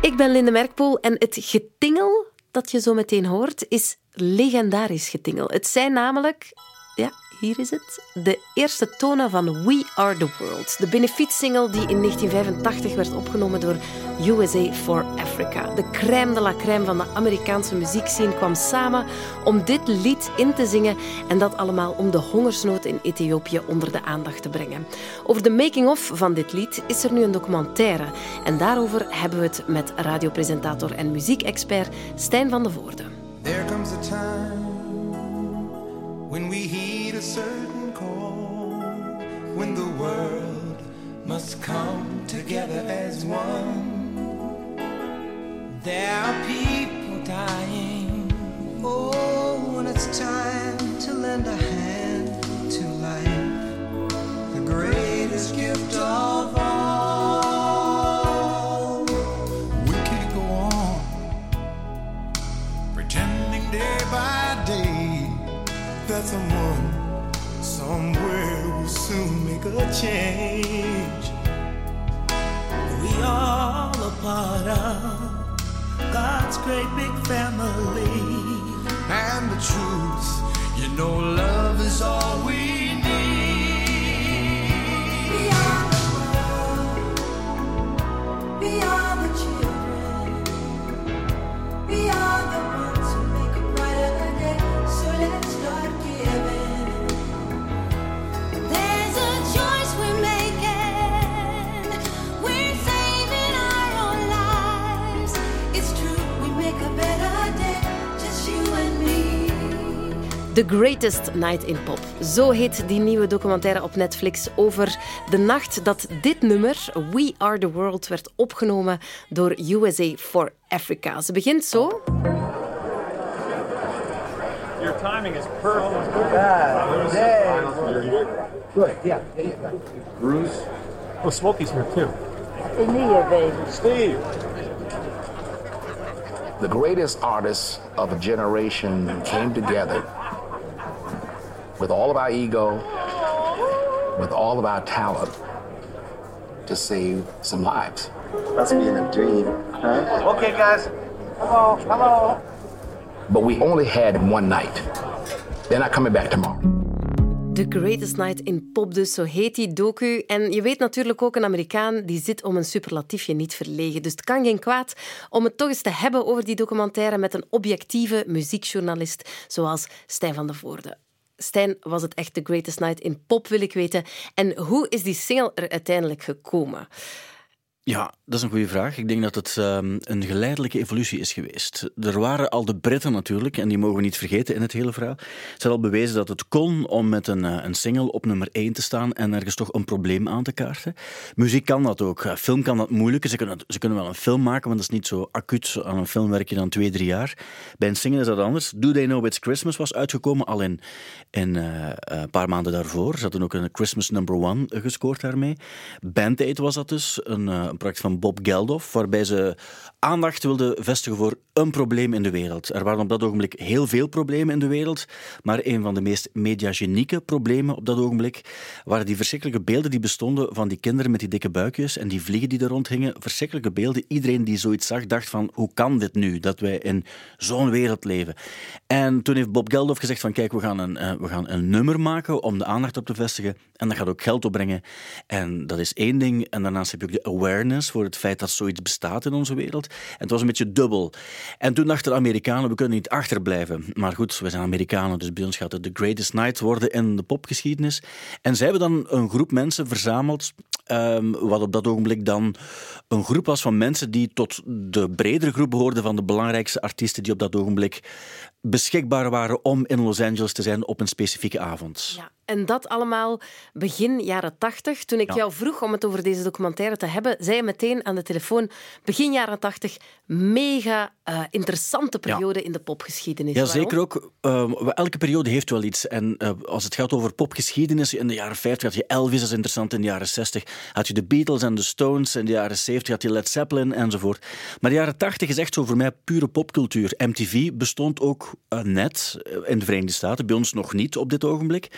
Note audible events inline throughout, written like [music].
Ik ben Linde Merkpoel en het getingel dat je zo meteen hoort is legendarisch getingel. Het zijn namelijk hier is het. De eerste tonen van We Are The World. De benefietsingle die in 1985 werd opgenomen door USA for Africa. De crème de la crème van de Amerikaanse muziekscene kwam samen om dit lied in te zingen en dat allemaal om de hongersnood in Ethiopië onder de aandacht te brengen. Over de making-of van dit lied is er nu een documentaire en daarover hebben we het met radiopresentator en muziekexpert Stijn van de Voorde. When we heed a certain call, when the world must come together as one. There are people dying. Oh, when it's time to lend a hand change. We all a part of God's great big family. And the truth, you know, love is all we The Greatest Night in Pop. Zo heet die nieuwe documentaire op Netflix over de nacht dat dit nummer, We Are the World, werd opgenomen door USA for Africa. Ze begint zo. Your timing is perfect. Good. Yeah. Bruce. Oh, Smokey's here too. Nia, baby. Steve. The greatest artists of a generation came together with all of our ego, with all of our talent to save some lives. Must be in a dream, huh? Okay, guys. Hello, hello. But we only had one night. They're not coming back tomorrow. The Greatest Night in Pop, dus zo heet die docu. En je weet natuurlijk ook, een Amerikaan die zit om een superlatiefje niet verlegen. Dus het kan geen kwaad om het toch eens te hebben over die documentaire met een objectieve muziekjournalist zoals Stijn van der Voorde. Stijn, was het echt The Greatest Night in pop, wil ik weten. En hoe is die single er uiteindelijk gekomen? Ja, dat is een goede vraag. Ik denk dat het um, een geleidelijke evolutie is geweest. Er waren al de Britten natuurlijk, en die mogen we niet vergeten in het hele verhaal. Ze hadden al bewezen dat het kon om met een, uh, een single op nummer 1 te staan en ergens toch een probleem aan te kaarten. Muziek kan dat ook. Uh, film kan dat moeilijker. Ze kunnen, ze kunnen wel een film maken, want dat is niet zo acuut. Aan een film werk je dan twee, drie jaar. Bij een single is dat anders. Do They Know It's Christmas was uitgekomen al in, in uh, een paar maanden daarvoor. Ze hadden ook een Christmas number one gescoord daarmee. Band Aid was dat dus, een een project van Bob Geldof, waarbij ze aandacht wilden vestigen voor een probleem in de wereld. Er waren op dat ogenblik heel veel problemen in de wereld, maar een van de meest mediagenieke problemen op dat ogenblik waren die verschrikkelijke beelden die bestonden van die kinderen met die dikke buikjes en die vliegen die er rondhingen. Verschrikkelijke beelden. Iedereen die zoiets zag, dacht van, hoe kan dit nu, dat wij in zo'n wereld leven? En toen heeft Bob Geldof gezegd van, kijk, we gaan, een, uh, we gaan een nummer maken om de aandacht op te vestigen en dat gaat ook geld opbrengen. En dat is één ding. En daarnaast heb je ook de awareness voor het feit dat zoiets bestaat in onze wereld. En het was een beetje dubbel. En toen dachten de Amerikanen, we kunnen niet achterblijven. Maar goed, we zijn Amerikanen, dus bij ons gaat het de greatest night worden in de popgeschiedenis. En zij hebben dan een groep mensen verzameld, um, wat op dat ogenblik dan een groep was van mensen die tot de bredere groep behoorden van de belangrijkste artiesten die op dat ogenblik beschikbaar waren om in Los Angeles te zijn op een specifieke avond. Ja, en dat allemaal begin jaren tachtig. Toen ik jou vroeg om het over deze documentaire te hebben, zei je meteen aan de telefoon, begin jaren tachtig, mega uh, interessante periode in de popgeschiedenis. Ja, zeker ook. Uh, elke periode heeft wel iets. En uh, als het gaat over popgeschiedenis, in de jaren 50 had je Elvis, dat is interessant. In de jaren 60 had je de Beatles en de Stones. In de jaren 70 had je Led Zeppelin enzovoort. Maar de jaren 80 is echt zo voor mij pure popcultuur. MTV bestond ook uh, net in de Verenigde Staten, bij ons nog niet op dit ogenblik.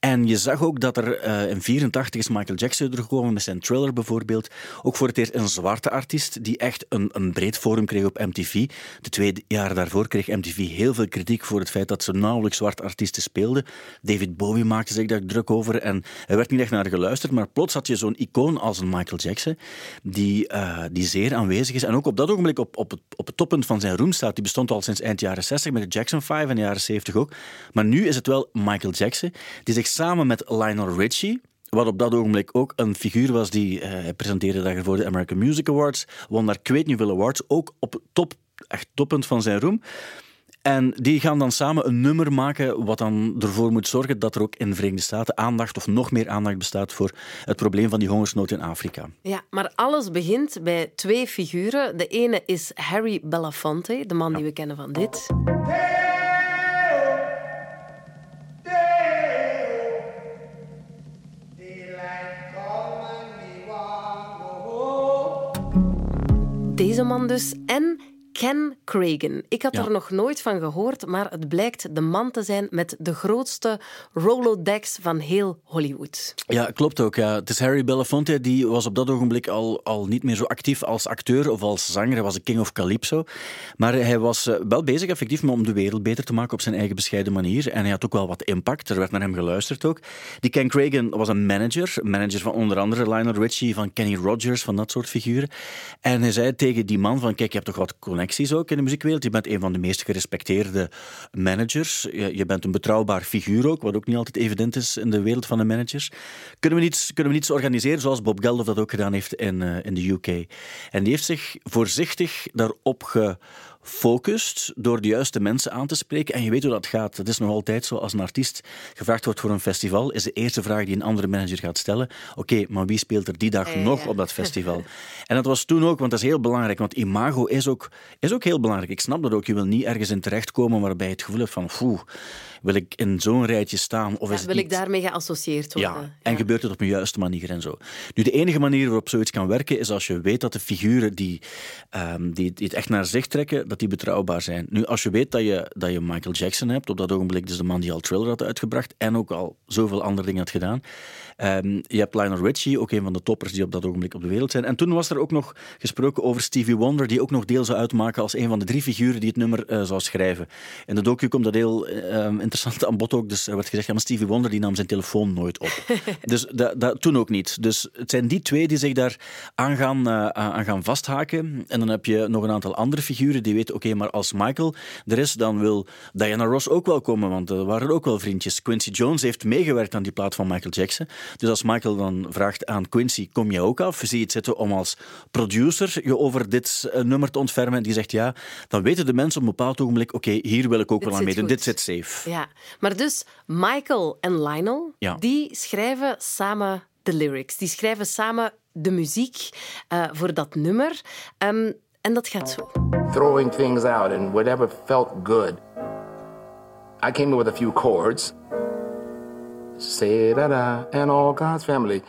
En je zag ook dat er uh, in 84 is Michael Jackson teruggekomen met zijn Thriller bijvoorbeeld. Ook voor het eerst een zwarte artiest die echt een, een breed forum kreeg op MTV. De twee jaar daarvoor kreeg MTV heel veel kritiek voor het feit dat ze nauwelijks zwarte artiesten speelden. David Bowie maakte zich daar druk over en er werd niet echt naar geluisterd. Maar plots had je zo'n icoon als een Michael Jackson, die, uh, die zeer aanwezig is en ook op dat ogenblik op, op, het, op het toppunt van zijn roem staat. Die bestond al sinds eind jaren 60 met de Jackson 5 en de jaren 70 ook. Maar nu is het wel Michael Jackson die zich samen met Lionel Richie wat op dat ogenblik ook een figuur was die uh, hij presenteerde daar voor de American Music Awards, won daar ik weet niet hoeveel awards, ook op top, echt toppunt van zijn roem. En die gaan dan samen een nummer maken wat dan ervoor moet zorgen dat er ook in de Verenigde Staten aandacht of nog meer aandacht bestaat voor het probleem van die hongersnood in Afrika. Ja, maar alles begint bij twee figuren. De ene is Harry Belafonte, de man die we kennen van dit. Deze man dus. En Ken Cragen. Ik had er nog nooit van gehoord, maar het blijkt de man te zijn met de grootste Rolodex van heel Hollywood. Ja, klopt ook. Ja. Het is Harry Belafonte, die was op dat ogenblik al, al niet meer zo actief als acteur of als zanger. Hij was een king of calypso. Maar hij was eh, wel bezig effectief om de wereld beter te maken op zijn eigen bescheiden manier. En hij had ook wel wat impact. Er werd naar hem geluisterd ook. Die Ken Cragen was een manager. Manager van onder andere Lionel Richie, van Kenny Rogers, van dat soort figuren. En hij zei tegen die man van, kijk, je hebt toch wat connectie connecties ook in de muziekwereld. Je bent een van de meest gerespecteerde managers. Je, bent een betrouwbaar figuur ook, wat ook niet altijd evident is in de wereld van de managers. Kunnen we niets, kunnen we niets organiseren zoals Bob Geldof dat ook gedaan heeft in, uh, in de UK? En die heeft zich voorzichtig daarop ge focust door de juiste mensen aan te spreken. En je weet hoe dat gaat. Het is nog altijd zo, als een artiest gevraagd wordt voor een festival, is de eerste vraag die een andere manager gaat stellen, oké, maar wie speelt er die dag nog op dat festival? [laughs] en dat was toen ook, want dat is heel belangrijk, want imago is ook, is ook heel belangrijk. Ik snap dat ook. Je wil niet ergens in terechtkomen waarbij je het gevoel hebt van, wil ik in zo'n rijtje staan? Of ja, is wil ik daarmee geassocieerd worden? Ja, en gebeurt het op een juiste manier en zo. Nu, de enige manier waarop zoiets kan werken, is als je weet dat de figuren die, um, die, die het echt naar zich trekken, dat die betrouwbaar zijn. Nu, als je weet dat je, dat je Michael Jackson hebt, op dat ogenblik dus de man die al Thriller had uitgebracht en ook al zoveel andere dingen had gedaan. Um, je hebt Lionel Richie, ook een van de toppers die op dat ogenblik op de wereld zijn. En toen was er ook nog gesproken over Stevie Wonder, die ook nog deel zou uitmaken als een van de drie figuren die het nummer uh, zou schrijven. In de docu komt dat heel uh, interessant aan bod ook. Dus er werd gezegd, ja, maar Stevie Wonder die nam zijn telefoon nooit op. [laughs] dus dat, dat, toen ook niet. Dus het zijn die twee die zich daar aan gaan, uh, aan gaan vasthaken. En dan heb je nog een aantal andere figuren die weten, oké, maar als Michael er is, dan wil Diana Ross ook wel komen, want er waren ook wel vriendjes. Quincy Jones heeft meegewerkt aan die plaat van Michael Jackson. Dus als Michael dan vraagt aan Quincy, kom je ook af? Zie je het zitten om als producer je over dit uh, nummer te ontfermen? En die zegt ja, dan weten de mensen op een bepaald ogenblik, oké, hier wil ik ook Dit wel aan meedoen. Dit zit safe. Ja, maar dus Michael en Lionel, Ja. die schrijven samen de lyrics. Die schrijven samen de muziek eh, voor dat nummer. Ehm, en dat gaat zo. throwing things out and whatever felt good. I came in with a few chords. Say da da, and all God's family.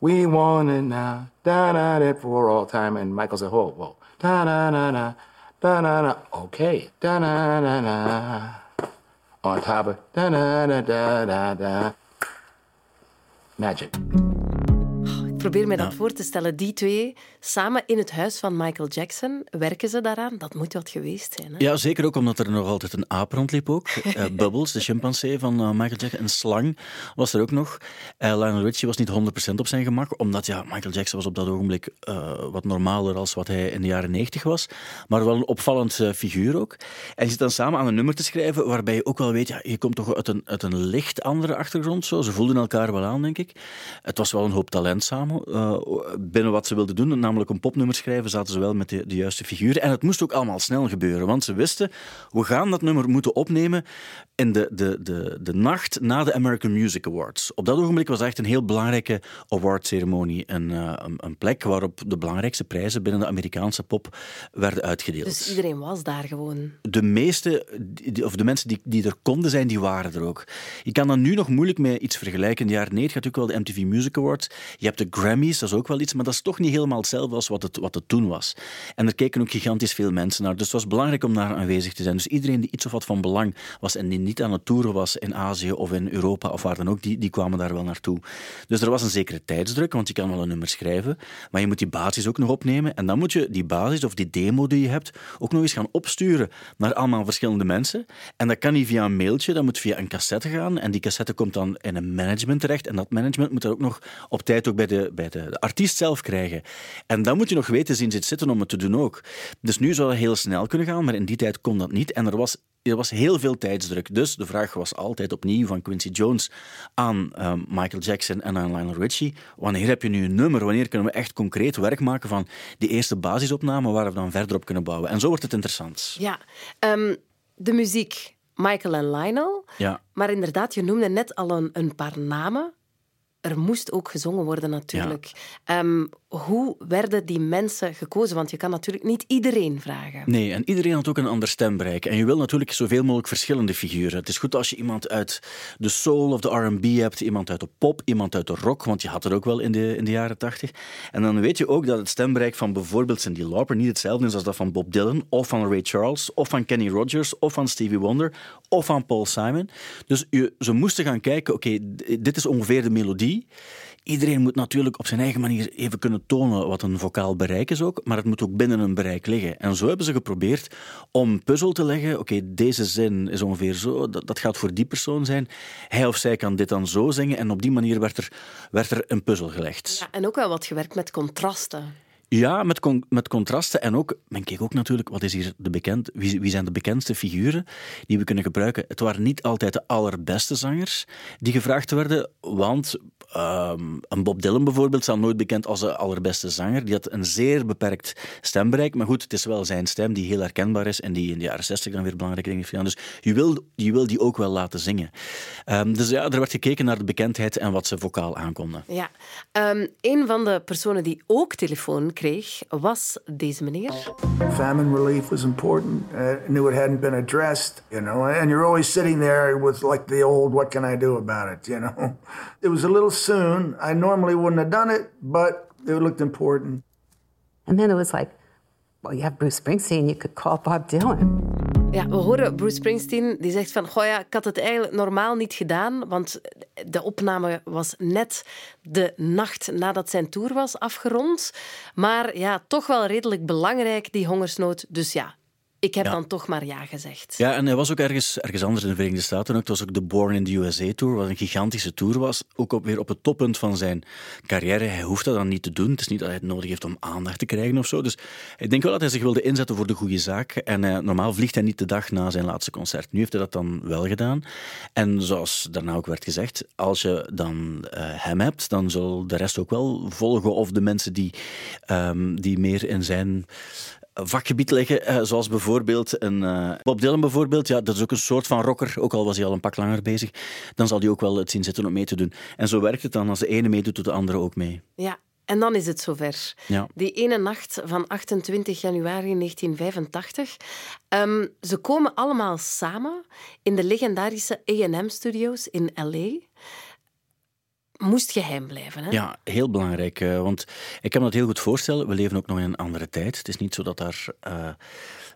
We want it now, da da da for all time. And Michael said, whoa, whoa, da da da da, da da da. Okay, da da da da. On top of da da da da da. Magic. Probeer me dat voor te stellen. Die twee samen in het huis van Michael Jackson, werken ze daaraan? Dat moet wat geweest zijn. Hè? Ja, zeker ook omdat er nog altijd een aap rondliep ook. [laughs] Eh, Bubbles, de chimpansee van eh, Michael Jackson. Een slang was er ook nog. Eh, Lionel Richie was niet 100% op zijn gemak, omdat ja, Michael Jackson was op dat ogenblik wat normaler als wat hij in de jaren 90 was. Maar wel een opvallend figuur ook. En je zit dan samen aan een nummer te schrijven waarbij je ook wel weet, ja, je komt toch uit een, uit een licht andere achtergrond. Zo. Ze voelden elkaar wel aan, denk ik. Het was wel een hoop talent samen. Eh, binnen wat ze wilden doen, namelijk een popnummer schrijven, zaten ze wel met de, de juiste figuren. En het moest ook allemaal snel gebeuren, want ze wisten, we gaan dat nummer moeten opnemen in de, de, de, de nacht na de American Music Awards. Op dat ogenblik was echt een heel belangrijke awardceremonie. Een, eh, een, een plek waarop de belangrijkste prijzen binnen de Amerikaanse pop werden uitgedeeld. Dus iedereen was daar gewoon. De meeste, of de mensen die, die er konden zijn, die waren er ook. Je kan dan nu nog moeilijk met iets vergelijken. In de jaren 90 had ook wel de MTV Music Awards. Je hebt de Grammys, dat is ook wel iets, maar dat is toch niet helemaal hetzelfde als wat het, wat het toen was. En er keken ook gigantisch veel mensen naar, dus het was belangrijk om daar aanwezig te zijn. Dus iedereen die iets of wat van belang was en die niet aan het toeren was in Azië of in Europa of waar dan ook, die, die kwamen daar wel naartoe. Dus er was een zekere tijdsdruk, want je kan wel een nummer schrijven, maar je moet die basis ook nog opnemen en dan moet je die basis of die demo die je hebt ook nog eens gaan opsturen naar allemaal verschillende mensen. En dat kan niet via een mailtje, dat moet via een cassette gaan en die cassette komt dan in een management terecht en dat management moet dat ook nog op tijd ook bij de, bij de, de artiest zelf krijgen. En dan moet je nog weten, zien zit zitten om het te doen ook. Dus nu zou dat heel snel kunnen gaan, maar in die tijd kon dat niet. En er was er was heel veel tijdsdruk. Dus de vraag was altijd opnieuw van Quincy Jones aan um, Michael Jackson en aan Lionel Richie. Wanneer heb je nu een nummer? Wanneer kunnen we echt concreet werk maken van die eerste basisopname waar we dan verder op kunnen bouwen? En zo wordt het interessant. Ja, um, de muziek. Michael en Lionel. Ja. Maar inderdaad, je noemde net al een, een paar namen er moest ook gezongen worden natuurlijk. Ehm, hoe werden die mensen gekozen? Want je kan natuurlijk niet iedereen vragen. Nee, en iedereen had ook een ander stembereik. En je wil natuurlijk zoveel mogelijk verschillende figuren. Het is goed als je iemand uit de soul of de R&B hebt, iemand uit de pop, iemand uit de rock, want je had het ook wel in de, in de jaren tachtig. En dan weet je ook dat het stembereik van bijvoorbeeld Cindy Lauper niet hetzelfde is als dat van Bob Dylan, of van Ray Charles, of van Kenny Rogers, of van Stevie Wonder, of van Paul Simon. Dus je, ze moesten gaan kijken, oké, dit is ongeveer de melodie Iedereen moet natuurlijk op zijn eigen manier even kunnen tonen wat een vocaal bereik is ook, maar het moet ook binnen een bereik liggen. En zo hebben ze geprobeerd om puzzel te leggen. Oké, deze zin is ongeveer zo, dat, dat, gaat voor die persoon zijn. Hij of zij kan dit dan zo zingen en op die manier werd er, werd er een puzzel gelegd. Ja, en ook wel wat gewerkt met contrasten. Ja, met, met contrasten. En ook, men keek ook natuurlijk, wat is hier de bekend, wie, wie, zijn de bekendste figuren die we kunnen gebruiken? Het waren niet altijd de allerbeste zangers die gevraagd werden, want Um, een Bob Dylan bijvoorbeeld staat nooit bekend als de allerbeste zanger. Die had een zeer beperkt stembereik. Maar goed, het is wel zijn stem die heel herkenbaar is en die in de jaren 60 dan weer belangrijke dingen heeft gedaan. Dus je wil, je wil die ook wel laten zingen. Um, dus ja, er werd gekeken naar de bekendheid en wat ze vocaal aankonden. Ja. Um, een van de personen die ook telefoon kreeg was deze meneer. Famine relief was important. I knew it hadn't been addressed, you know. And you're always sitting there with like the old, what can I do about it, you know. [laughs] It was a little soon. I normally wouldn't have done it, but it looked important. And then it was like, well, you have Bruce Springsteen, you could call Bob Dylan. Ja, we horen Bruce Springsteen die zegt van, goh ja, ik had het eigenlijk normaal niet gedaan, want de opname was net de nacht nadat zijn tour was afgerond. Maar ja, toch wel redelijk belangrijk, die hongersnood. Dus ja, ik heb dan toch maar ja gezegd. Ja, en hij was ook ergens, ergens anders in de Verenigde Staten. Ook. Het was ook de Born in the USA Tour, wat een gigantische tour was. Ook op, weer op het toppunt van zijn carrière. Hij hoeft dat dan niet te doen. Het is niet dat hij het nodig heeft om aandacht te krijgen of zo. Dus ik denk wel dat hij zich wilde inzetten voor de goede zaak. En uh, normaal vliegt hij niet de dag na zijn laatste concert. Nu heeft hij dat dan wel gedaan. En zoals daarna ook werd gezegd, als je dan uh, hem hebt, dan zal de rest ook wel volgen. Of de mensen die, um, die meer in zijn vakgebied liggen, eh, zoals bijvoorbeeld een uh, Bob Dylan bijvoorbeeld. Ja, dat is ook een soort van rocker, ook al was hij al een pak langer bezig. Dan zal hij ook wel het zien zitten om mee te doen. En zo werkt het dan. Als de ene meedoet, doet de andere ook mee. Ja, en dan is het zover. Ja. Die ene nacht van 28 januari 1985. Um, ze komen allemaal samen in de legendarische A&M-studio's in L.A., moest geheim blijven. Hè? Ja, heel belangrijk. Uh, want ik kan me dat heel goed voorstellen. We leven ook nog in een andere tijd. Het is niet zo dat daar uh,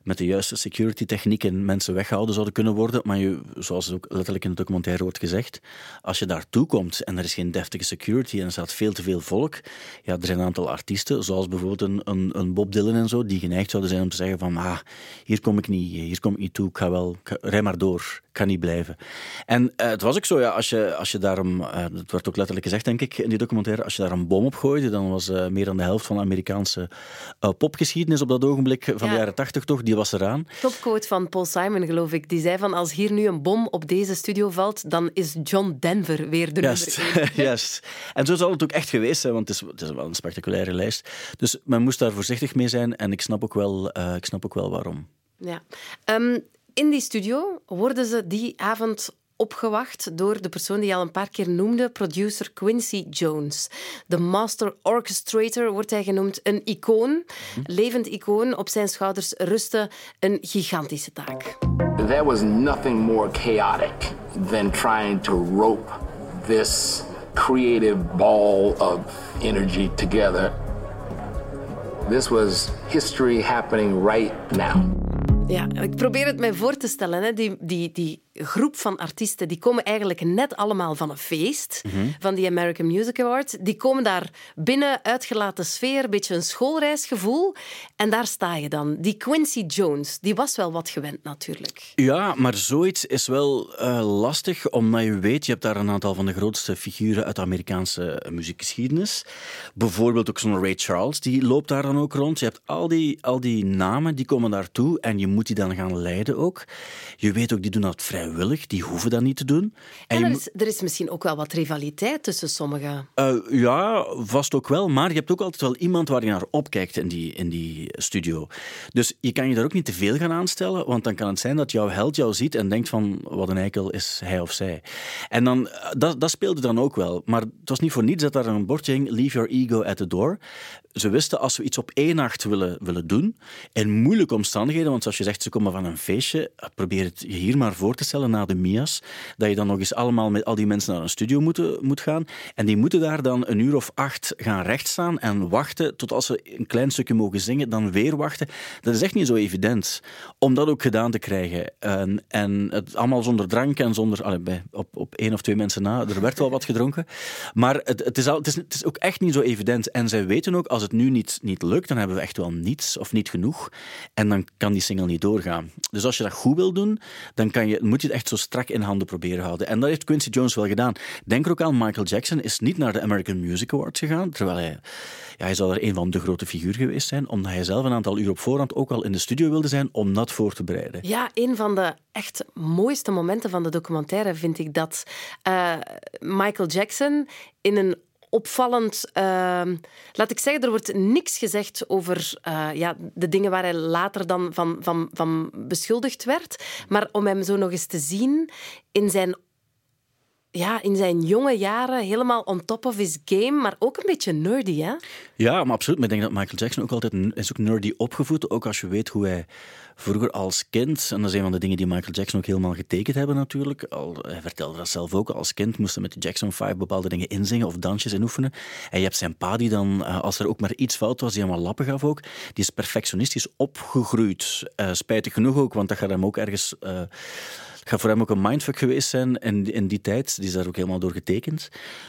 met de juiste security technieken mensen weggehouden zouden kunnen worden. Maar je, zoals ook letterlijk in het documentaire wordt gezegd, als je daartoe komt en er is geen deftige security en er staat veel te veel volk, ja, er zijn een aantal artiesten, zoals bijvoorbeeld een, een, Bob Dylan en zo, die geneigd zouden zijn om te zeggen van ah, hier kom ik niet, hier kom ik niet toe, ik ga wel, rij maar door, kan niet blijven. En uh, het was ook zo, ja, als je, als je daarom, uh, het werd ook letterlijk gezegd denk ik in die documentaire, als je daar een bom op gooide, dan was uh, meer dan de helft van de Amerikaanse popgeschiedenis op dat ogenblik van ja. de jaren tachtig toch, die was eraan. Topquote van Paul Simon, geloof ik. Die zei van als hier nu een bom op deze studio valt, dan is John Denver weer de Juist. [laughs] Juist. En zo zal het ook echt geweest zijn, want het is, het is wel een spectaculaire lijst. Dus men moest daar voorzichtig mee zijn en ik snap ook wel, ik snap ook wel waarom. Ja. Um, in die studio worden ze die avond opgewacht door de persoon die al een paar keer noemde, producer Quincy Jones. De master orchestrator wordt hij genoemd, een icoon, levend icoon. Op zijn schouders rustte een gigantische taak. There was nothing more chaotic than trying to rope this creative ball of energy together. This was history happening right now. Ja, ik probeer het mij voor te stellen. Hè. Die, die, die groep van artiesten die komen eigenlijk net allemaal van een feest, van die American Music Awards. Die komen daar binnen, uitgelaten sfeer, een beetje een schoolreisgevoel. En daar sta je dan. Die Quincy Jones, die was wel wat gewend natuurlijk. Ja, maar zoiets is wel uh, lastig, omdat je weet, je hebt daar een aantal van de grootste figuren uit de Amerikaanse muziekgeschiedenis. Bijvoorbeeld ook zo'n Ray Charles, die loopt daar dan ook rond. Je hebt al die, al die namen, die komen daartoe en je moet die dan gaan leiden ook. Je weet ook, die doen dat vrijwillig, die hoeven dat niet te doen. En, en er, is, er, is, misschien ook wel wat rivaliteit tussen sommigen. Uh, ja, vast ook wel, maar je hebt ook altijd wel iemand waar je naar opkijkt in die, in die studio. Dus je kan je daar ook niet te veel gaan aanstellen, want dan kan het zijn dat jouw held jou ziet en denkt van, wat een eikel is hij of zij. En dan, dat, dat speelde dan ook wel. Maar het was niet voor niets dat daar een bordje hing, leave your ego at the door. Ze wisten, als we iets op één nacht willen, willen doen, in moeilijke omstandigheden, want zoals je zegt, ze komen van een feestje, probeer het je hier maar voor te stellen na de Mia's, dat je dan nog eens allemaal met al die mensen naar een studio moet, moet gaan. En die moeten daar dan een uur of acht gaan rechtstaan en wachten tot als ze een klein stukje mogen zingen, dan weer wachten. Dat is echt niet zo evident om dat ook gedaan te krijgen. En, en het allemaal zonder drank en zonder, allee, bij, op, op één of twee mensen na, er werd wel wat gedronken. Maar het, het, is al, het, is, het is ook echt niet zo evident. En zij weten ook, als het nu niet, niet lukt, dan hebben we echt wel niets of niet genoeg. En dan kan die single niet doorgaan. Dus als je dat goed wil doen, dan kan je, moet je het echt zo strak in handen proberen houden. En dat heeft Quincy Jones wel gedaan. Denk er ook aan, Michael Jackson is niet naar de American Music Awards gegaan, terwijl hij, ja, hij zal er een van de grote figuren geweest zijn, omdat hij zelf een aantal uur op voorhand ook al in de studio wilde zijn om dat voor te bereiden. Ja, een van de echt mooiste momenten van de documentaire vind ik dat uh, Michael Jackson in een opvallend. Uh, laat ik zeggen, er wordt niks gezegd over uh, ja, de dingen waar hij later dan van, van, van beschuldigd werd. Maar om hem zo nog eens te zien in zijn ja, in zijn jonge jaren helemaal on top of his game, maar ook een beetje nerdy, hè? Ja, maar absoluut. Maar ik denk dat Michael Jackson ook altijd is ook nerdy opgevoed. Ook als je weet hoe hij vroeger als kind, en dat is een van de dingen die Michael Jackson ook helemaal getekend hebben natuurlijk. Al, hij vertelde dat zelf ook. Als kind moesten met de Jackson 5 bepaalde dingen inzingen of dansjes in oefenen. En je hebt zijn pa die dan, als er ook maar iets fout was, die hem lappen gaf ook. Die is perfectionistisch opgegroeid. Uh, spijtig genoeg ook, want dat gaat hem ook ergens... Uh, gaat voor hem ook een mindfuck geweest zijn in, in die tijd. Die is daar ook helemaal door getekend.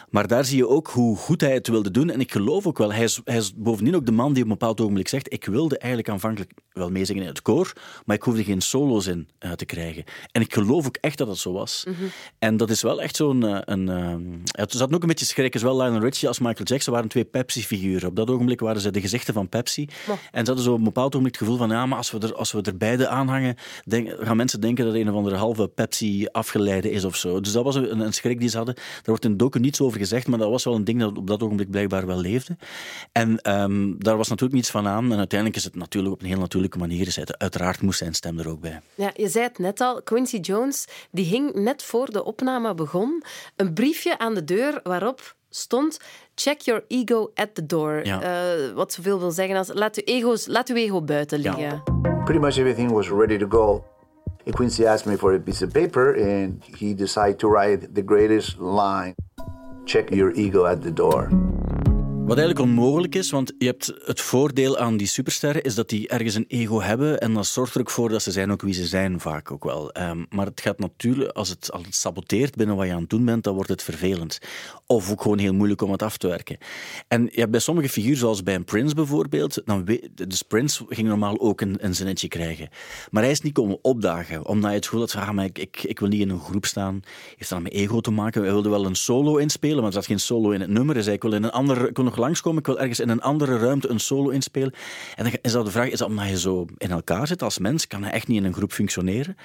Maar daar zie je ook hoe goed hij het wilde doen. En ik geloof ook wel, hij is, hij is bovendien ook de man die op een bepaald ogenblik zegt: Ik wilde eigenlijk aanvankelijk wel meezingen in het koor, maar ik hoefde geen solo's in uh, te krijgen. En ik geloof ook echt dat het zo was. Mm -hmm. En dat is wel echt zo'n. Uh, een, uh, het zat ook een beetje schrik. Zowel Lionel Richie als Michael Jackson waren twee Pepsi-figuren. Op dat ogenblik waren ze de gezichten van Pepsi. Oh. En ze hadden zo op een bepaald ogenblik het gevoel van: ja, maar als we er, als we er beide aanhangen, denk, gaan mensen denken dat een of andere halve Pepsi afgeleide is of zo. Dus dat was een, een schrik die ze hadden. Daar wordt in docu niets over gezegd, maar dat was wel een ding dat op dat ogenblik blijkbaar wel leefde. En um, daar was natuurlijk niets van aan. En uiteindelijk is het natuurlijk op een heel natuurlijke manier gezet. Uiteraard moest zijn stem er ook bij. Ja, je zei het net al, Quincy Jones die hing net voor de opname begon een briefje aan de deur waarop stond check your ego at the door. Ja. Uh, wat zoveel wil zeggen als laat uw, ego's, laat uw ego buiten liggen. Ja. Pretty much everything was ready to go. Quincy asked me for a piece of paper and he decided to write the greatest line. Check your ego at the door. Wat eigenlijk onmogelijk is, want je hebt het voordeel aan die supersterren is dat die ergens een ego hebben en dat zorgt er ook voor dat ze zijn ook wie ze zijn, vaak ook wel. Um, maar het gaat natuurlijk, als het, als saboteert binnen wat je aan het doen bent, dan wordt het vervelend. Of ook gewoon heel moeilijk om het af te werken. En je hebt bij sommige figuren, zoals bij een Prince bijvoorbeeld, dan dus Prince ging normaal ook een, een zinnetje krijgen. Maar hij is niet komen opdagen, omdat je het gevoel had van, ah, maar ik, ik, wil niet in een groep staan. Heeft dat met ego te maken? Hij wilde wel een solo inspelen, maar er zat geen solo in het nummer. Hij zei, ik wil in een ander, ik nog langskomen, ik wil ergens in een andere ruimte een solo inspelen. En dan is dat de vraag, is dat omdat je zo in elkaar zit als mens? Kan hij echt niet in een groep functioneren?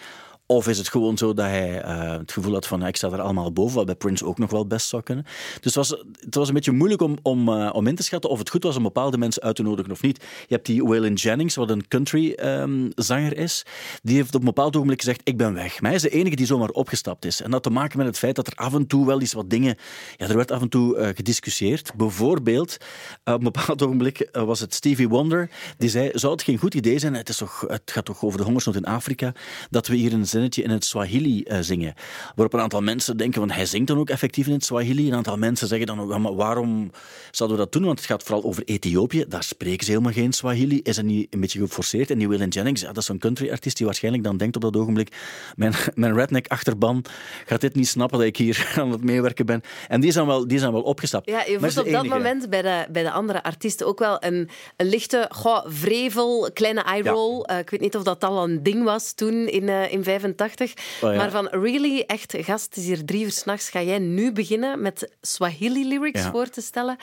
Of is het gewoon zo dat hij uh, het gevoel had van ik sta er allemaal boven, wat bij Prince ook nog wel best zou kunnen. Dus het was, het was een beetje moeilijk om, om, uh, om in te schatten of het goed was om bepaalde mensen uit te nodigen of niet. Je hebt die Waylon Jennings, wat een country um, zanger is. Die heeft op een bepaald ogenblik gezegd, ik ben weg. Maar hij is de enige die zomaar opgestapt is. En dat te maken met het feit dat er af en toe wel eens wat dingen... Ja, er werd af en toe uh, gediscussieerd. Bijvoorbeeld, op een bepaald ogenblik was het Stevie Wonder. Die zei, zou het geen goed idee zijn, het, is toch, het gaat toch over de hongersnood in Afrika, dat we hier een zinnetje in het Swahili eh, zingen. Waarop een aantal mensen denken, van hij zingt dan ook effectief in het Swahili. Een aantal mensen zeggen dan, "Ja, maar waarom zouden we dat doen? Want het gaat vooral over Ethiopië. Daar spreken ze helemaal geen Swahili. Is het niet een beetje geforceerd? En die Waylon Jennings, ja, dat is zo'n country-artiest die waarschijnlijk dan denkt op dat ogenblik, mijn, [laughs] mijn redneck-achterban gaat dit niet snappen dat ik hier [laughs] aan het meewerken ben. En die dan wel, die dan wel opgestapt. Ja, je voelt op dat moment bij de, bij de andere artiesten ook wel een, een lichte goh, vrevel, kleine eye-roll. Eh, ik weet niet of dat al een ding was toen in, eh, in 85. Oh ja. Maar van really, echt, gast, het is hier drie uur s'nachts. Ga jij nu beginnen met Swahili-lyrics Ja. voor te stellen?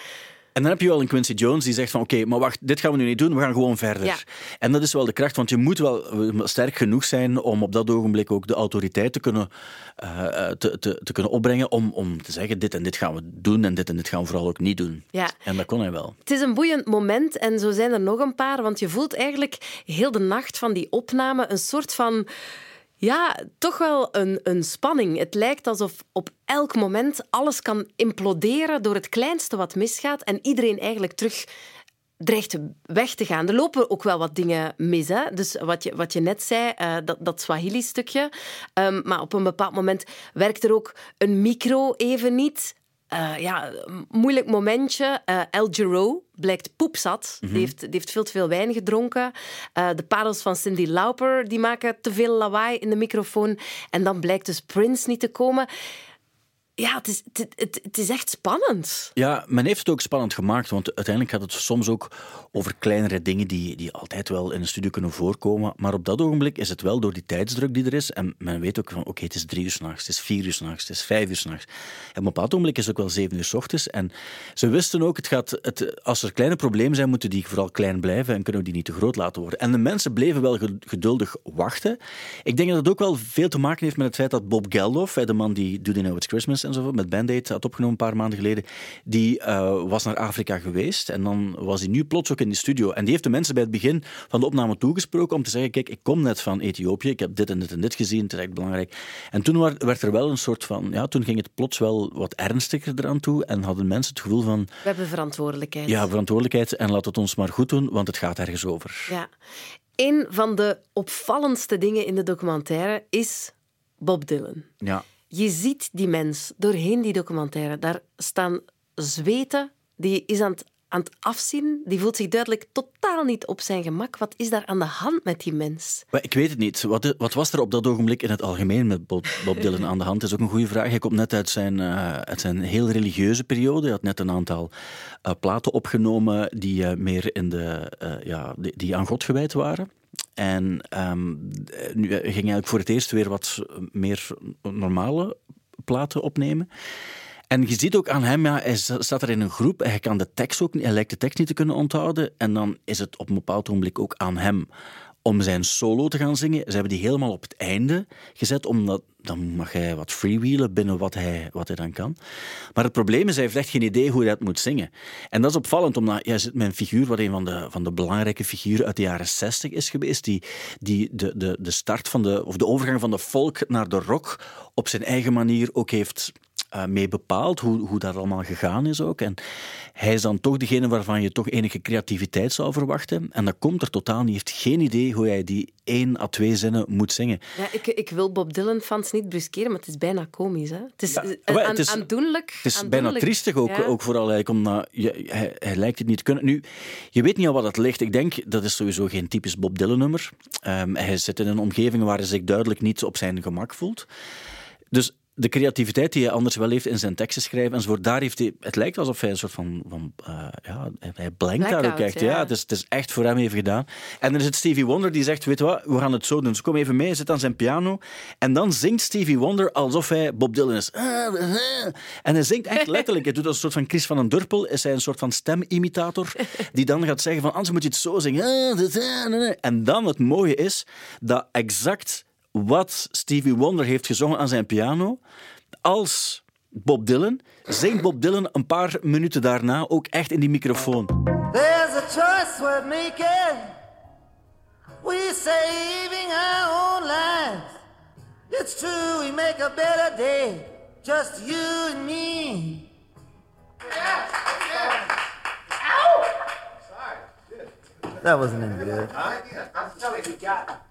En dan heb je wel een Quincy Jones die zegt van oké, maar wacht, dit gaan we nu niet doen, we gaan gewoon verder. Ja. En dat is wel de kracht, want je moet wel sterk genoeg zijn om op dat ogenblik ook de autoriteit te kunnen, eh, eh, te, te, te kunnen opbrengen om, om te zeggen dit en dit gaan we doen en dit en dit gaan we vooral ook niet doen. Ja. En dat kon hij wel. Het is een boeiend moment en zo zijn er nog een paar, want je voelt eigenlijk heel de nacht van die opname een soort van. Ja, toch wel een, een spanning. Het lijkt alsof op elk moment alles kan imploderen door het kleinste wat misgaat en iedereen eigenlijk terug dreigt weg te gaan. Er lopen ook wel wat dingen mis. Hè? Dus wat je, wat je net zei, eh, dat, dat Swahili-stukje. Ehm, maar op een bepaald moment werkt er ook een micro even niet. Eh, ja, een moeilijk momentje. Eh El Giro blijkt poepzat. die, heeft, die heeft veel te veel wijn gedronken. Eh, de parels van Cindy Lauper die maken te veel lawaai in de microfoon. En dan blijkt dus Prince niet te komen. Ja, het is, het, is echt spannend. Ja, men heeft het ook spannend gemaakt, want uiteindelijk gaat het soms ook over kleinere dingen die, die altijd wel in een studio kunnen voorkomen. Maar op dat ogenblik is het wel door die tijdsdruk die er is. En men weet ook van, oké, het is drie uur s'nachts, het is vier uur s'nachts, het is vijf uur s'nachts. En op bepaald ogenblik is het ook wel zeven uur s ochtends. En ze wisten ook, het gaat, het, als er kleine problemen zijn, moeten die vooral klein blijven en kunnen we die niet te groot laten worden. En de mensen bleven wel ge- geduldig wachten. Ik denk dat het ook wel veel te maken heeft met het feit dat Bob Geldof, de man die Do They Know It's Christmas en zo, met Band-Aid had opgenomen een paar maanden geleden, die eh, was naar Afrika geweest en dan was hij nu plots ook in de studio. En die heeft de mensen bij het begin van de opname toegesproken om te zeggen, kijk, ik kom net van Ethiopië, ik heb dit en dit en dit gezien, het is echt belangrijk. En toen werd er wel een soort van, ja, toen ging het plots wel wat ernstiger eraan toe en hadden mensen het gevoel van, We hebben verantwoordelijkheid. ja, verantwoordelijkheid en laat het ons maar goed doen, want het gaat ergens over. Ja. Een van de opvallendste dingen in de documentaire is Bob Dylan. Ja. Je ziet die mens doorheen die documentaire. Daar staan zweten. Die is aan het, aan het afzien. Die voelt zich duidelijk totaal niet op zijn gemak. Wat is daar aan de hand met die mens? Maar ik weet het niet. Wat, wat was er op dat ogenblik in het algemeen met Bob, Bob [laughs] Dylan aan de hand? Dat is ook een goede vraag. Hij komt net uit zijn, eh, uit zijn heel religieuze periode. Hij had net een aantal eh, platen opgenomen die eh, meer in de, ja, die, die aan God gewijd waren. En ehm, nu ging hij eigenlijk voor het eerst weer wat meer normale platen opnemen. En je ziet ook aan hem, ja, hij staat er in een groep, hij kan de tekst ook hij lijkt de tekst niet te kunnen onthouden. En dan is het op een bepaald ogenblik ook aan hem om zijn solo te gaan zingen. Ze hebben die helemaal op het einde gezet, omdat dan mag hij wat freewheelen binnen wat hij, wat hij dan kan. Maar het probleem is, hij heeft echt geen idee hoe hij dat moet zingen. En dat is opvallend, omdat met een figuur wat een van de, van de belangrijke figuren uit de jaren 60 is geweest, die, die de, de, de start van de, of de overgang van de folk naar de rock op zijn eigen manier ook heeft eh, mee bepaald, hoe, hoe dat allemaal gegaan is ook. En hij is dan toch degene waarvan je toch enige creativiteit zou verwachten. En dat komt er totaal niet. Hij heeft geen idee hoe hij die één à twee zinnen moet zingen. Ja, ik, ik wil Bob Dylan-fans niet bruskeren, maar het is bijna komisch. Hè? Het is, Ja, eh, maar aan- het is- aandoenlijk. Het is bijna triestig ook, Ja. ook vooral eigenlijk, omdat je, hij, hij lijkt het niet te kunnen. Nu, je weet niet aan wat het ligt. Ik denk, dat is sowieso geen typisch Bob Dylan-nummer. Ehm, hij zit in een omgeving waar hij zich duidelijk niet op zijn gemak voelt. Dus de creativiteit die hij anders wel heeft in zijn teksten schrijven enzovoort, daar heeft hij... Het lijkt alsof hij een soort van... van eh, ja, hij- blankt daar ook echt. Ja. ja. het, is, het is echt voor hem even gedaan. En dan is het Stevie Wonder die zegt, weet wat, we gaan het zo doen. Dus kom even mee, zit aan zijn piano. En dan zingt Stevie Wonder alsof hij Bob Dylan is. En hij zingt echt [laughs] letterlijk. Hij doet als een soort van Chris van den Durpel. Is hij een soort van stemimitator. Die dan gaat zeggen van, anders moet je het zo zingen. En dan het mooie is dat exact wat Stevie Wonder heeft gezongen aan zijn piano, als Bob Dylan, zingt Bob Dylan een paar minuten daarna ook echt in die microfoon. There's a choice worth making. We saving our own lives. It's true, we make a better day. Just you and me. That wasn't any good. I'm telling you, got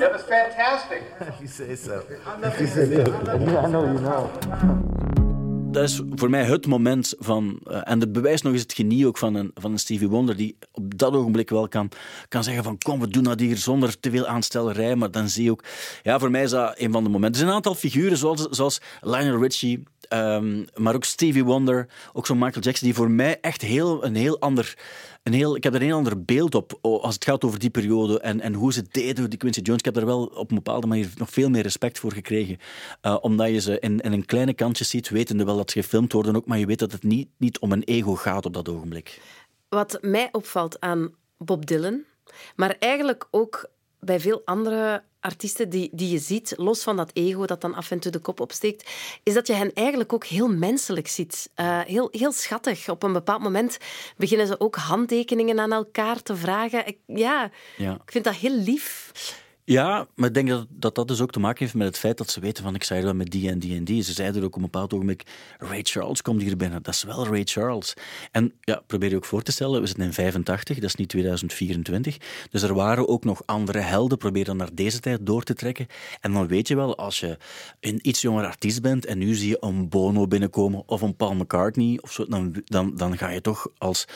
That was fantastic. you say so. Yeah, I know you know. dat is voor mij het moment van. eh, en het bewijst nog eens het genie ook van een, van een Stevie Wonder, die op dat ogenblik wel kan, kan zeggen: van kom, we doen dat hier zonder te veel aanstellerij. Maar dan zie je ook. Ja, voor mij is dat een van de momenten. Er zijn een aantal figuren, zoals, zoals Lionel Richie. ehm, maar ook Stevie Wonder, ook zo'n Michael Jackson, die voor mij echt heel, een heel ander. Een heel, ik heb er een ander beeld op als het gaat over die periode en, en hoe ze deden, die Quincy Jones. Ik heb daar wel op een bepaalde manier nog veel meer respect voor gekregen. Eh, omdat je ze in, in een kleine kantje ziet, wetende wel dat ze gefilmd worden ook, maar je weet dat het niet, niet om een ego gaat op dat ogenblik. Wat mij opvalt aan Bob Dylan, maar eigenlijk ook bij veel andere artiesten die, die je ziet, los van dat ego dat dan af en toe de kop opsteekt, is dat je hen eigenlijk ook heel menselijk ziet. Eh, heel, heel schattig. Op een bepaald moment beginnen ze ook handtekeningen aan elkaar te vragen. Ik, ja, Ja. ik vind dat heel lief. Ja, maar ik denk dat, dat dat dus ook te maken heeft met het feit dat ze weten van ik zei wel met die en die en die. Ze zeiden ook op een bepaald ogenblik, Ray Charles komt hier binnen. Dat is wel Ray Charles. En ja, probeer je ook voor te stellen, we zitten in 85, dat is niet 2024. Dus er waren ook nog andere helden. Probeer dan naar deze tijd door te trekken. En dan weet je wel, als je een iets jonger artiest bent en nu zie je een Bono binnenkomen of een Paul McCartney of zo, dan, dan, dan ga je toch als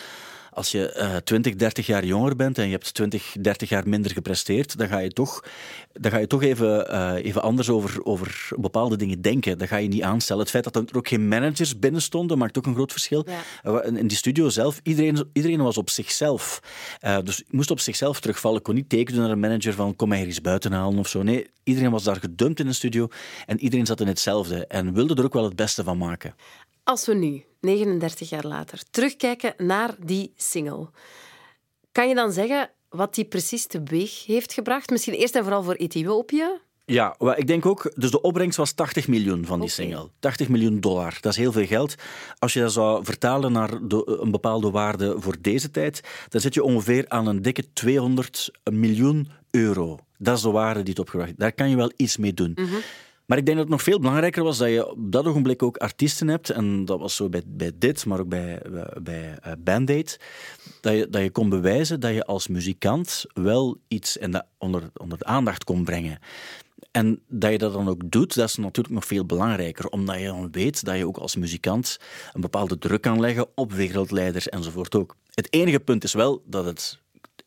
als je eh 20, 30 jaar jonger bent en je hebt 20, 30 jaar minder gepresteerd, dan ga je toch, dan ga je toch even, eh, even anders over, over bepaalde dingen denken. Dat ga je niet aanstellen. Het feit dat er ook geen managers binnen stonden, maakt ook een groot verschil. Ja. Eh, In die studio zelf, iedereen, iedereen was op zichzelf. Eh, dus ik moest op zichzelf terugvallen. Ik kon niet tekenen naar een manager van kom mij hier eens buiten halen of zo. Nee, iedereen was daar gedumpt in een studio en iedereen zat in hetzelfde en wilde er ook wel het beste van maken. Als we nu, 39 jaar later, terugkijken naar die single, kan je dan zeggen wat die precies teweeg heeft gebracht? Misschien eerst en vooral voor Ethiopië. Ja, ik denk ook, dus de opbrengst was 80 miljoen van die single. 80 miljoen dollar, dat is heel veel geld. Als je dat zou vertalen naar de, een bepaalde waarde voor deze tijd, dan zit je ongeveer aan een dikke 200 miljoen euro. Dat is de waarde die het opgebracht heeft. Daar kan je wel iets mee doen. Maar ik denk dat het nog veel belangrijker was dat je op dat ogenblik ook artiesten hebt. En dat was zo bij, bij dit, maar ook bij, bij eh, Band Aid. Dat je, dat je kon bewijzen dat je als muzikant wel iets in de, onder, onder de aandacht kon brengen. En dat je dat dan ook doet, dat is natuurlijk nog veel belangrijker. Omdat je dan weet dat je ook als muzikant een bepaalde druk kan leggen op wereldleiders enzovoort ook. Het enige punt is wel dat het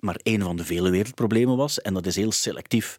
maar één van de vele wereldproblemen was. En dat is heel selectief.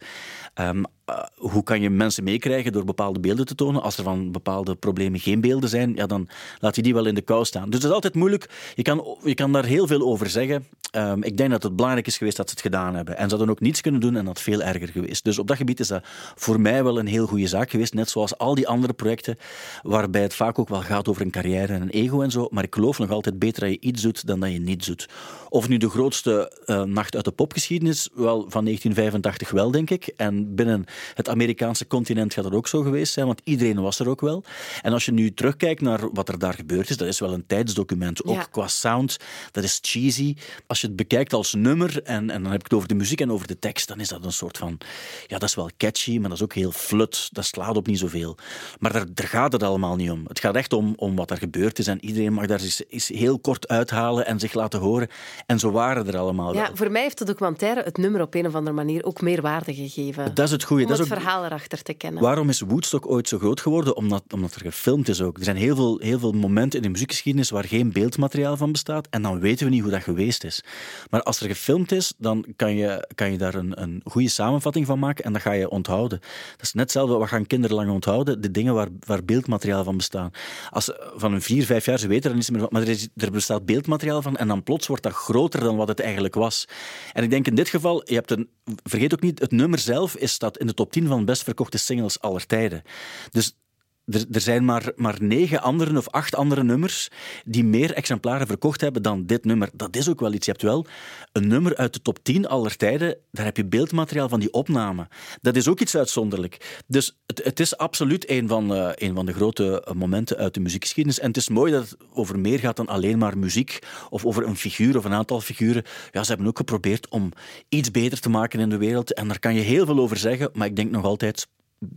Ehm, eh, hoe kan je mensen meekrijgen door bepaalde beelden te tonen? Als er van bepaalde problemen geen beelden zijn, ja, dan laat je die wel in de kou staan. Dus dat is altijd moeilijk. Je kan, je kan daar heel veel over zeggen. Ehm, ik denk dat het belangrijk is geweest dat ze het gedaan hebben. En ze hadden ook niets kunnen doen en dat veel erger geweest. Dus op dat gebied is dat voor mij wel een heel goede zaak geweest. Net zoals al die andere projecten, waarbij het vaak ook wel gaat over een carrière en een ego en zo. Maar ik geloof nog altijd beter dat je iets doet dan dat je niets doet. Of nu de grootste eh, nacht uit de popgeschiedenis, wel van 1985 wel, denk ik. En binnen het Amerikaanse continent gaat dat ook zo geweest zijn, want iedereen was er ook wel. En als je nu terugkijkt naar wat er daar gebeurd is, dat is wel een tijdsdocument. Ook Ja. qua sound, dat is cheesy. Als je het bekijkt als nummer, en, en dan heb ik het over de muziek en over de tekst, dan is dat een soort van... Ja, dat is wel catchy, maar dat is ook heel flut. Dat slaat op niet zoveel. Maar daar, daar gaat het allemaal niet om. Het gaat echt om, om wat er gebeurd is. En iedereen mag daar eens, eens heel kort uithalen en zich laten horen. En zo waren er allemaal Ja, wel. voor mij heeft de documentaire het nummer op een of andere manier ook meer waarde gegeven. Dat is het goede. Om Dat is het ook, verhaal erachter te kennen. Waarom is Woodstock ooit zo groot geworden? Omdat, omdat er gefilmd is ook. Er zijn heel veel, heel veel momenten in de muziekgeschiedenis waar geen beeldmateriaal van bestaat. En dan weten we niet hoe dat geweest is. Maar als er gefilmd is, dan kan je, kan je daar een, een goede samenvatting van maken en dat ga je onthouden. Dat is net hetzelfde, wat gaan kinderen lang onthouden? De dingen waar, waar beeldmateriaal van bestaan. Als, van een vier, vijf jaar, ze weten er niets meer van, maar er, is, er bestaat beeldmateriaal van en dan plots wordt dat groter dan wat het eigenlijk was. En ik denk in dit geval, je hebt een, vergeet ook niet, het nummer zelf is staat in de top 10 van best verkochte singles aller tijden. Dus er, er zijn maar, maar negen andere of acht andere nummers die meer exemplaren verkocht hebben dan dit nummer. Dat is ook wel iets. Je hebt wel een nummer uit de top 10 aller tijden, daar heb je beeldmateriaal van die opname. Dat is ook iets uitzonderlijk. Dus het, het is absoluut een van, een van de grote eh, momenten uit de muziekgeschiedenis. En het is mooi dat het over meer gaat dan alleen maar muziek of over een figuur of een aantal figuren. Ja, ze hebben ook geprobeerd om iets beter te maken in de wereld. En daar kan je heel veel over zeggen, maar ik denk nog altijd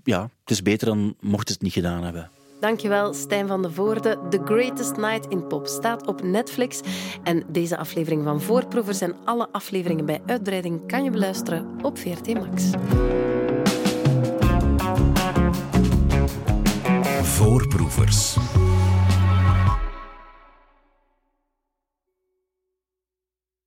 ja, het is beter dan mochten ze het niet gedaan hebben. Dankjewel, Stijn van de Voorde. The Greatest Night in Pop staat op Netflix. En deze aflevering van Voorproevers en alle afleveringen bij uitbreiding kan je beluisteren op VRT Max. Voorproevers.